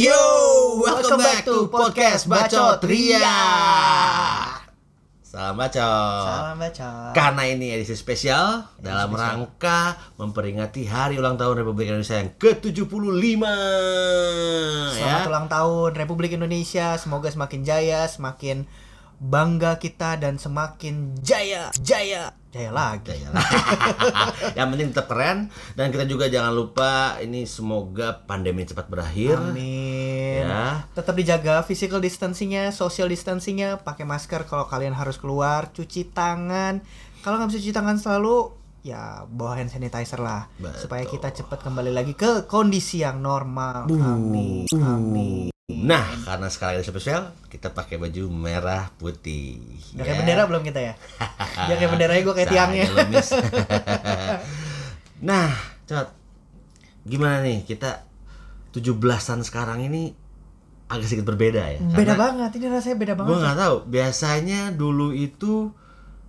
Yo, welcome back to podcast Bacot Ria. Salam bacot. Salam baca. Karena ini edisi spesial dalam rangka memperingati hari ulang tahun Republik Indonesia yang ke-75 Selamat ya. ulang tahun Republik Indonesia. Semoga semakin jaya, semakin bangga kita dan semakin jaya, jaya, jaya lagi. Ya, lah. yang penting tetap keren dan kita juga jangan lupa ini semoga pandemi cepat berakhir. Amin. Ya. Tetap dijaga physical distancingnya, social distancingnya, pakai masker kalau kalian harus keluar, cuci tangan. Kalau nggak bisa cuci tangan selalu, ya bawa hand sanitizer lah, Betul. supaya kita cepat kembali lagi ke kondisi yang normal. Amin. Amin. Nah, karena sekarang edisi spesial, kita pakai baju merah putih. Udah kayak ya. bendera belum kita ya? Biar kayak benderanya gue kayak tiangnya. nah, Cot. Gimana nih kita 17-an sekarang ini agak sedikit berbeda ya? Beda banget, ini rasanya beda banget. Gue nggak tahu. Biasanya dulu itu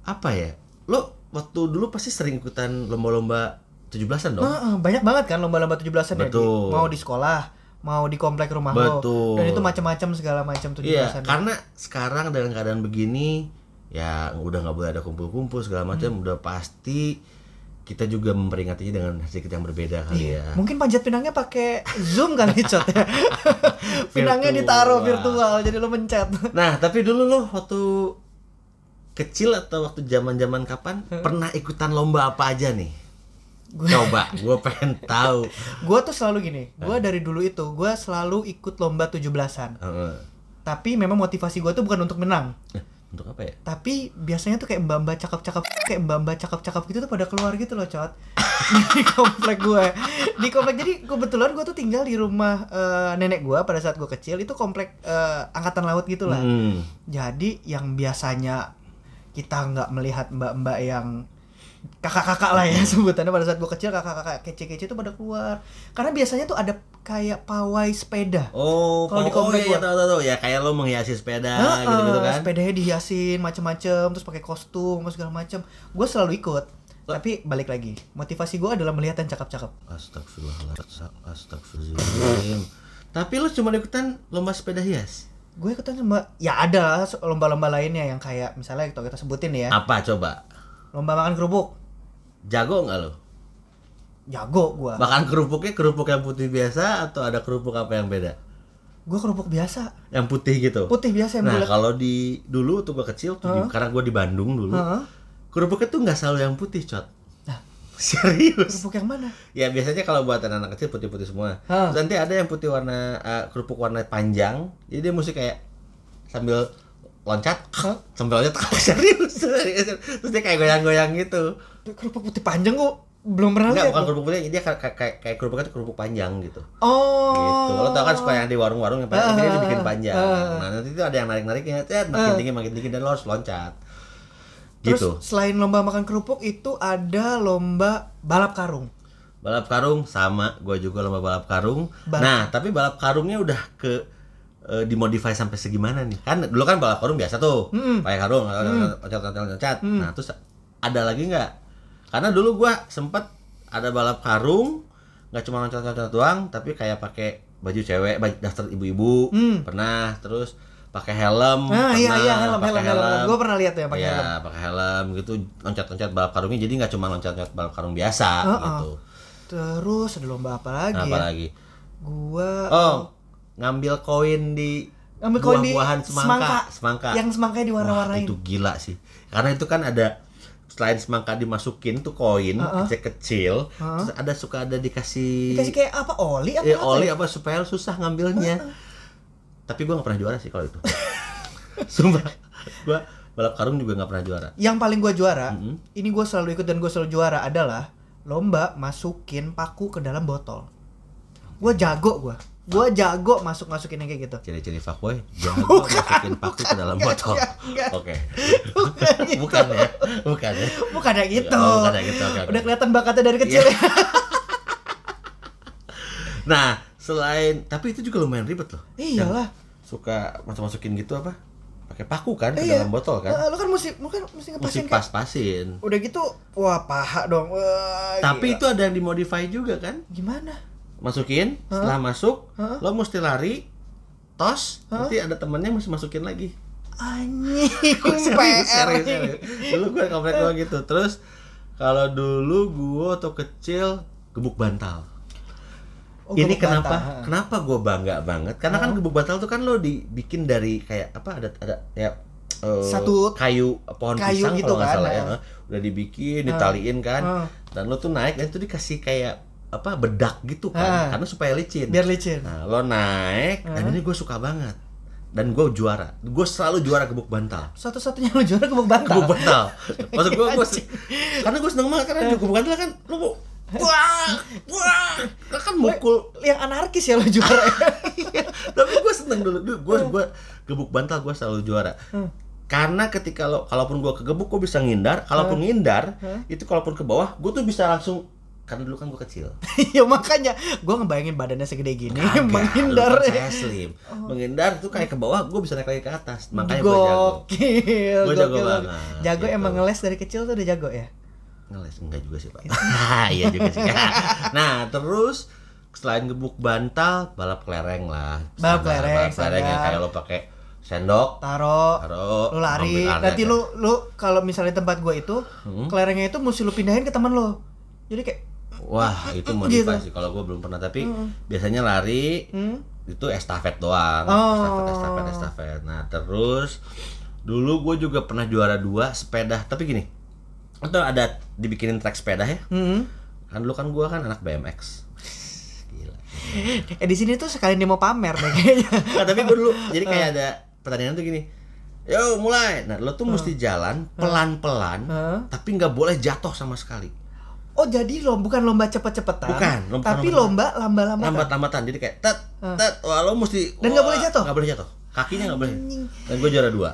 apa ya? Lo waktu dulu pasti sering ikutan lomba-lomba 17-an dong? Heeh, banyak banget kan lomba-lomba 17-an ya. di- mau di sekolah, mau di komplek rumah Betul. lo. Dan itu macam-macam segala macam 17-an. Iya, karena sekarang dengan keadaan begini ya udah nggak boleh ada kumpul-kumpul segala macam, Hmm. udah pasti kita juga memperingatinya dengan sedikit yang berbeda kali ya. Mungkin panjat pinangnya pakai Zoom kali Cot ya. pinangnya ditaruh virtual jadi lo mencet. Nah, tapi dulu lo waktu kecil atau waktu zaman-zaman kapan pernah ikutan lomba apa aja nih? Coba, gue pengen tahu. Gua tuh selalu gini, gua dari dulu itu gua selalu ikut lomba 17-an. Heeh. Tapi memang motivasi gua tuh bukan untuk menang. Eh, untuk apa ya? Tapi biasanya tuh kayak mbak-mbak cakep-cakep Kayak mbak-mbak cakep-cakep gitu tuh pada keluar gitu loh Cot Di komplek gue Di komplek, jadi kebetulan gue tuh tinggal di rumah eh, nenek gue pada saat gue kecil Itu komplek eh, angkatan laut gitu lah Hmm. Jadi yang biasanya kita nggak melihat mbak-mbak yang kakak-kakak lah ya sebutannya pada saat gue kecil kakak-kakak kece-kece itu pada keluar karena biasanya tuh ada kayak pawai sepeda Oh, Kalau di oh, komplek iya, gua. tahu tahu tahu. ya kayak lo menghiasi sepeda Heeh, gitu-gitu kan. Sepedanya dihiasin macem-macem, terus pakai kostum, segala macem. Gue selalu ikut. Tapi balik lagi, motivasi gue adalah melihat yang cakep-cakep. Astagfirullahaladzim. Astagfirullahaladzim. Tapi lo cuma ikutan lomba sepeda hias? Gue ikutan sama, ya ada lomba-lomba lainnya yang kayak misalnya kita, kita sebutin ya, Apa coba? lomba makan kerupuk, Jago nggak lo? jago gue. Makan kerupuknya kerupuk yang putih biasa atau ada kerupuk apa yang beda? Gue kerupuk biasa, Yang putih gitu. putih biasa yang Nah kalau di dulu tuh gue kecil tuh di- karena gue di Bandung dulu Heeh. kerupuknya tuh nggak selalu yang putih cot Nah. serius Kerupuk yang mana? ya biasanya kalau buat anak kecil putih-putih semua. Terus nanti ada yang putih warna eh, kerupuk warna panjang jadi dia mesti kayak sambil loncat Hah? sambil loncat serius, serius terus dia kayak goyang-goyang gitu Kerupuk putih panjang kok belum pernah Enggak, lihat. bukan kerupuk putih, dia kayak, kayak, kayak kerupuknya tuh kerupuk panjang gitu Oh. gitu. Lo tau kan suka yang di warung-warung yang panjang, tapi dia dibikin Ah, panjang. ah. Nah nanti itu ada yang narik-nariknya, cet, makin Ah. tinggi makin tinggi dan lo harus loncat. Terus Gitu. selain lomba makan kerupuk itu ada lomba balap karung. Balap karung sama, gue juga lomba balap karung. Balap- Nah tapi balap karungnya udah ke eh, dimodify sampai segimana nih? Kan dulu kan balap karung biasa tuh, Mm. pakai karung, loncat, loncat, loncat. Nah terus ada lagi nggak? Karena dulu gua sempet ada balap karung, nggak cuma loncat-loncat doang, tapi kayak pakai baju cewek, baju daster ibu-ibu, Hmm. pernah, terus pakai helm, Nah, iya pernah, iya helm pakai helm helm. Gue pernah lihat tuh yang pakai Iya, helm. pakai helm gitu, loncat-loncat balap karungnya, jadi nggak cuma loncat-loncat balap karung biasa Heeh. gitu. Terus ada lomba apa lagi Nah, ya? apa lagi? Gua Oh, ngambil koin di Ngambil koin di buah-buahan semangka, semangka. Yang semangkanya Wah, diwarna-warnain. itu gila sih. Karena itu kan ada selain semangka dimasukin tuh koin Heeh. kecil-kecil, Heeh. terus ada suka ada dikasih Dikasih kayak apa oli apa? eh, apa oli ya? apa supaya susah ngambilnya. Tapi gua nggak pernah juara sih kalau itu. Sumpah, gua balap karung juga nggak pernah juara. Yang paling gua juara, Mm-mm. ini gua selalu ikut dan gua selalu juara adalah lomba masukin paku ke dalam botol. Gua jago gua. Gua jago masuk-masukin yang kayak gitu. Ciri-ciri fuckboy, jago masukin paku ke dalam botol. Oke. Bukan gitu. Bukan ya? Bukan ya? Bukan kayak gitu. Oh, bukan kayak gitu, oke. Udah kelihatan bakatnya dari kecil Iya. ya. Nah, selain tapi itu juga lumayan ribet loh. Iyalah. Suka masuk-masukin gitu apa? Pakai paku kan ke Iya. dalam botol kan? Eh, lu kan mesti lu kan mesti Mesti ngepasin kayak pas-pasin. udah gitu wah paha dong. Wah, Tapi gila. itu ada yang dimodify juga kan? gimana? Masukin setelah masuk Hah? lo mesti lari tos nanti ada temennya mesti masukin lagi. Anjing, PR. dulu gue komplek gue gitu. Terus kalau dulu gue waktu kecil gebuk bantal. Oh, ini kenapa? bantal, kenapa gue bangga banget? Karena kan gebuk bantal tuh kan lo dibikin dari kayak apa ada ada ya eh, Satu kayu pohon kayu pisang gitu kalau nggak kan, salah ya. Ha. udah dibikin ditaliin kan. Dan lo tuh naik dan itu dikasih kayak apa bedak gitu kan. Karena supaya licin. Biar licin. nah lo naik dan ini gue suka banget. Dan gue juara. Gue selalu juara gebuk bantal. Satu-satunya lu juara gebuk bantal. gebuk bantal. Maksud gue gue karena gue seneng banget karena gebuk bantal kan lo wah wah. Lo kan mukul. Yang anarkis ya lu juara. Iya, tapi gue seneng dulu. Gue gue gebuk bantal gue selalu juara. Karena ketika lo kalaupun gue kegebuk gue bisa ngindar. Kalaupun ngindar itu kalaupun ke bawah gue tuh bisa langsung karena dulu kan gue kecil ya makanya gua ngebayangin badannya segede gini Kagak, menghindar. kan saya slim menghindar tuh kayak ke bawah gue bisa naik lagi ke atas makanya gue jago Gua jago gokil. banget, Jago gitu. emang ngeles dari kecil tuh udah jago ya? ngeles enggak juga sih pak iya juga sih nah terus selain gebuk bantal balap kelereng lah Balap kelereng, balap kelereng yang kayak lo pakai sendok Taro, taruh lu lari. Nanti area. lu lu kalau misalnya tempat gua itu, Hmm. kelerengnya itu mesti lu pindahin ke teman lo. Jadi kayak Wah, itu modifikasi. Kalau gue belum pernah, tapi biasanya lari hmm, itu estafet doang. Oh. Estafet, estafet, estafet. Nah, terus dulu gue juga pernah juara dua sepeda. Tapi gini, itu ada dibikinin track sepeda ya. hmm. Kan dulu kan gue kan anak BMX. Gila. Eh di sini tuh sekalian dia mau pamer deh kayaknya. Nah, tapi gue dulu jadi kayak ada pertandingan tuh gini. Yo mulai. Nah lo tuh mesti jalan pelan-pelan, Hah? tapi nggak boleh jatuh sama sekali. Oh jadi lo bukan lomba cepet-cepetan, Bukan, lomba- tapi lomba- lomba lamba-lambatan. lambat-lambatan jadi kayak tet tet wah lo mesti Dan nggak boleh jatuh? nggak boleh jatuh. Kakinya nggak boleh. Dan gue juara dua.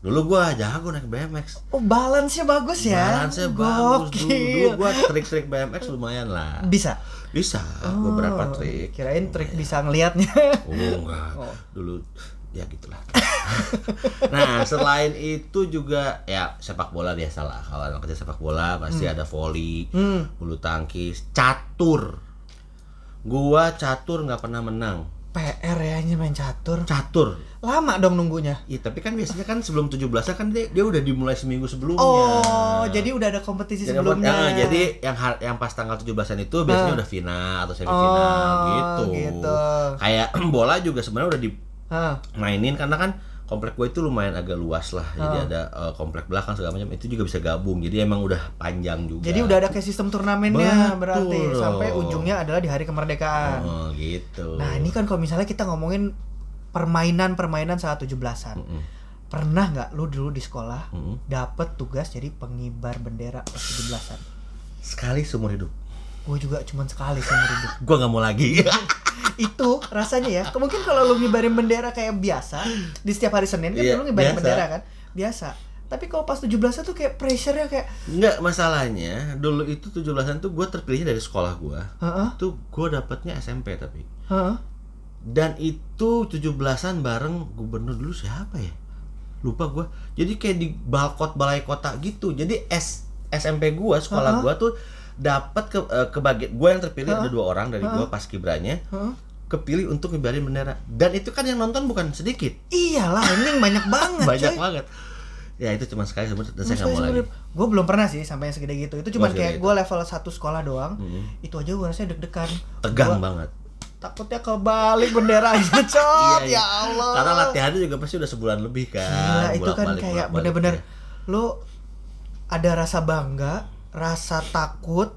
Dulu gue jago naik BMX Oh balance-nya bagus ya. Balance-nya bagus. Dulu, dulu gue trik-trik BMX lumayan lah. Bisa. bisa. Beberapa trik. Kirain trik bisa ngelihatnya. oh enggak dulu ya gitulah nah selain itu juga ya sepak bola biasa lah kalau anak kecil sepak bola pasti ada volley Hmm. bulu tangkis catur gua catur nggak pernah menang PR ya hanya main catur. catur Lama dong nunggunya. Iya, tapi kan biasanya kan sebelum 17 kan dia, dia udah dimulai seminggu sebelumnya. Oh, jadi udah ada kompetisi jadi, sebelumnya. ah, jadi yang yang pas tanggal 17-an itu biasanya Ah. udah final atau semifinal Oh, gitu. gitu. Kayak bola juga sebenarnya udah Hah. dimainin karena kan komplek gue itu lumayan agak luas lah. Jadi ada eh, komplek belakang segala macam itu juga bisa gabung. Jadi emang udah panjang juga. Jadi udah ada kayak sistem turnamennya Betul. berarti sampai ujungnya adalah di hari kemerdekaan. Oh, gitu. Nah, ini kan kalau misalnya kita ngomongin permainan-permainan saat 17-an. Mm-mm. Pernah nggak lu dulu di sekolah Mm-mm. dapet tugas jadi pengibar bendera pas 17-an? Sekali seumur hidup. Gue juga cuman sekali seumur hidup. Gua nggak mau lagi. itu rasanya ya mungkin kalau lu ngibarin bendera kayak biasa di setiap hari Senin kan Iya, lu ngibarin biasa. bendera kan biasa tapi kalau pas 17 tuh kayak pressure-nya kayak Enggak, masalahnya dulu itu 17-an tuh gue terpilihnya dari sekolah gue. heeh Itu gue dapetnya SMP tapi. heeh Dan itu 17-an bareng gubernur dulu siapa ya? Lupa gua. Jadi kayak di balkot balai kota gitu. Jadi S SMP gua, sekolah Ha-ha. gua tuh dapat ke eh, kebagian gua yang terpilih Ha-ha. ada dua orang dari gua pas kibranya heeh. kepilih untuk ngibarin bendera. Dan itu kan yang nonton bukan sedikit. iyalah ini banyak banget Banyak coy. banget. Ya itu cuma sekali sebenarnya dan saya nggak mau lagi. Gue belum pernah sih sampai yang segede gitu. Itu cuman Gua kayak gue level satu sekolah doang. Mm. Itu aja gue rasanya deg-degan. Tegang Gua banget. Takutnya kebalik benderanya, cot. Iya, iya. Ya Allah. Karena latihannya juga pasti udah sebulan lebih kan. Gila, itu kan Bolak-balik, kayak bener-bener lu ada rasa bangga, rasa takut,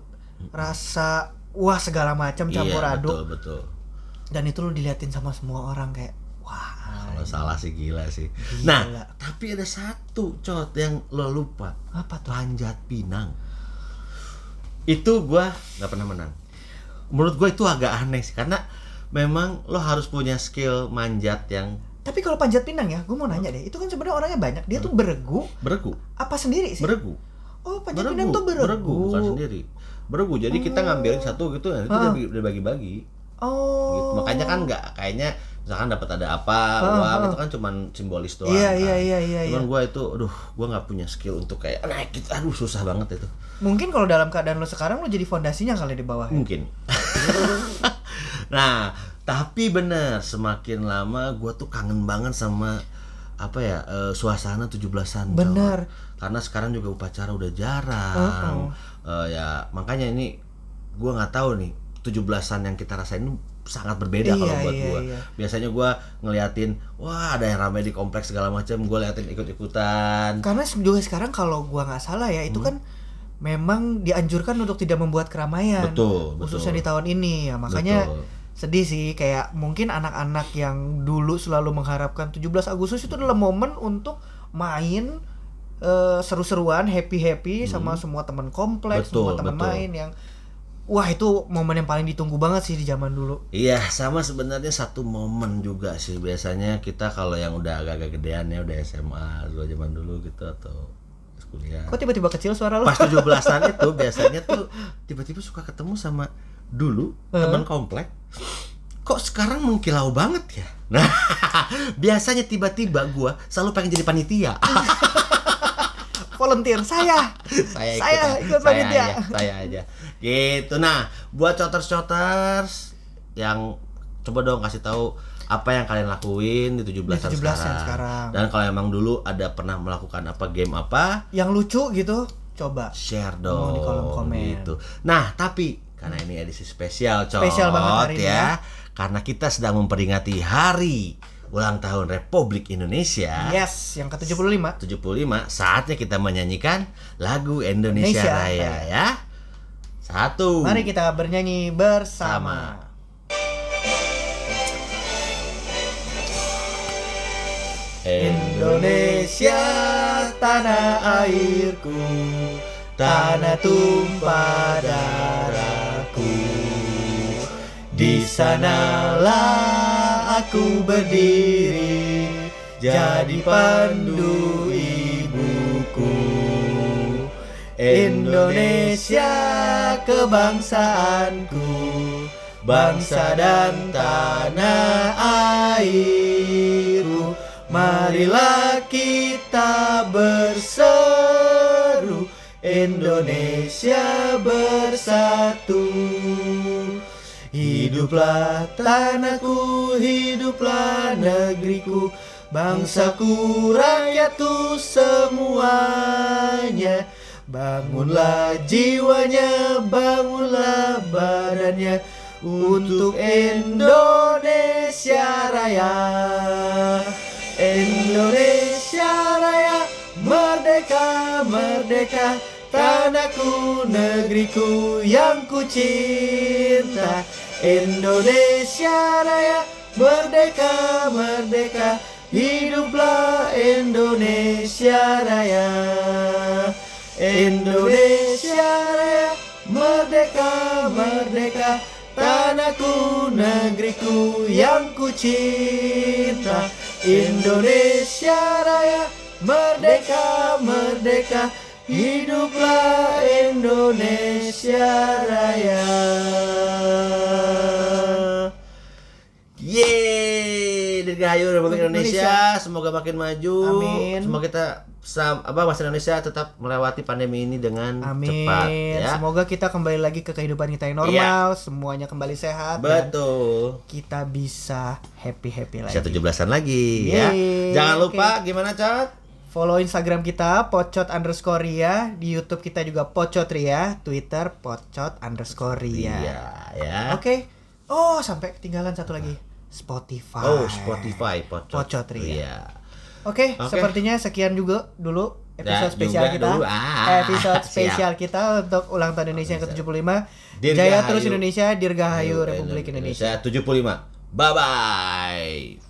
rasa wah segala macam campur iya, aduk Betul, betul. dan itu lu diliatin sama semua orang kayak wah Kalau salah sih gila sih. Gila. Nah, tapi ada satu cot yang lo lupa. apa tuh Panjat Pinang. Itu gua nggak pernah menang. Menurut gua itu agak aneh sih karena memang lo harus punya skill manjat yang tapi kalau panjat pinang ya gue mau nanya deh itu kan sebenarnya orangnya banyak dia tuh beregu beregu, apa sendiri sih beregu. Oh pinang tuh beregu, bukan sendiri. Beregu. Jadi kita ngambilin satu gitu ya, itu Ah. udah udah bagi-bagi. oh Gitu. Makanya kan nggak kayaknya misalkan dapat ada apa, Ah, uang ah. itu kan cuman simbolis doang. iya kan. iya iya iya iya. Cuman gua itu, aduh, gua nggak punya skill untuk kayak naik gitu. Aduh, susah banget itu. mungkin kalau dalam keadaan lo sekarang lo jadi fondasinya kali di bawah ya? Mungkin. nah, tapi bener semakin lama gua tuh kangen banget sama apa ya eh, suasana 17-an. Bener. Cok. Karena sekarang juga upacara udah jarang. Eh, ya makanya ini gua nggak tahu nih 17-an yang kita rasain itu sangat berbeda Iya, kalau buat iya, gua. iya. Biasanya gua ngeliatin wah ada yang ramai di kompleks segala macam, gua liatin ikut-ikutan. Karena juga sekarang kalau gua nggak salah ya Hmm. itu kan memang dianjurkan untuk tidak membuat keramaian. Betul, Khususnya betul. di tahun ini ya. Makanya Betul. Sedih sih kayak mungkin anak-anak yang dulu selalu mengharapkan 17 Agustus itu adalah momen untuk main eh, seru-seruan, happy-happy sama semua teman kompleks, Hmm. Betul, semua teman main yang wah itu momen yang paling ditunggu banget sih di zaman dulu. Iya, sama sebenarnya satu momen juga sih. Biasanya kita kalau yang udah agak-agak gedean ya, udah SMA, dulu zaman dulu gitu atau kuliah. Kok tiba-tiba kecil suara lo? Pas 17-an itu biasanya tuh tiba-tiba suka ketemu sama dulu teman komplek. Kok sekarang mengkilau banget ya? Nah, biasanya tiba-tiba gua selalu pengen jadi panitia. Volunteer saya. saya ikut, Saya ya. ikut saya panitia. aja, saya aja. Gitu. Nah, buat coters-coters yang coba dong kasih tahu apa yang kalian lakuin di 17-an 17-an sekarang. sekarang. Dan kalau emang dulu ada pernah melakukan apa game apa, Yang lucu gitu, coba. share dong di kolom komen. gitu. Nah, tapi karena ini edisi spesial, cot, Spesial banget hari ini ya. ya. Karena kita sedang memperingati hari ulang tahun Republik Indonesia. Yes, yang ke-75. 75 saatnya kita menyanyikan lagu Indonesia, Indonesia Raya Raya. ya. Satu. Mari kita bernyanyi bersama. Indonesia tanah airku tanah tumpah darahku di sanalah aku berdiri jadi pandu ibuku. Indonesia kebangsaanku bangsa dan tanah airku. Marilah kita berseru Indonesia bersatu Hiduplah tanahku, hiduplah negeriku Bangsaku, rakyatku semuanya. Bangunlah jiwanya, bangunlah badannya Untuk Indonesia Raya. Indonesia Raya Merdeka, merdeka. Tanahku, negeriku yang ku cinta Indonesia Raya Merdeka, merdeka. Hiduplah Indonesia Raya. Indonesia Raya Merdeka, merdeka. Tanahku, negeriku yang ku cinta Indonesia Raya Merdeka, merdeka Hiduplah Indonesia Raya Yeay, Dirgahayu Republik Indonesia. Indonesia. Semoga makin maju. Amin. Semoga kita sam- apa bangsa Indonesia tetap melewati pandemi ini dengan Amin cepat ya. Semoga kita kembali lagi ke kehidupan kita yang normal Semuanya kembali sehat Dan Betul. kita bisa happy-happy lagi Bisa 17-an lagi ya. Yeay, Jangan oke. lupa gimana, Cat? Follow Instagram kita pocot underscore ria Di Youtube kita juga pocot ria Twitter pocot underscore ria Iya, ya. Oke Oh sampai ketinggalan satu lagi Spotify Oh, Spotify Pocot. Pocot Ria. Iya. Oke, Oke. sepertinya sekian juga dulu episode Ya, spesial juga kita. dulu. Ah, episode siap. spesial kita untuk ulang tahun Indonesia yang ke-75. Dirgahayu. Jaya terus Indonesia, Dirgahayu Republik Indonesia. 75. Bye bye.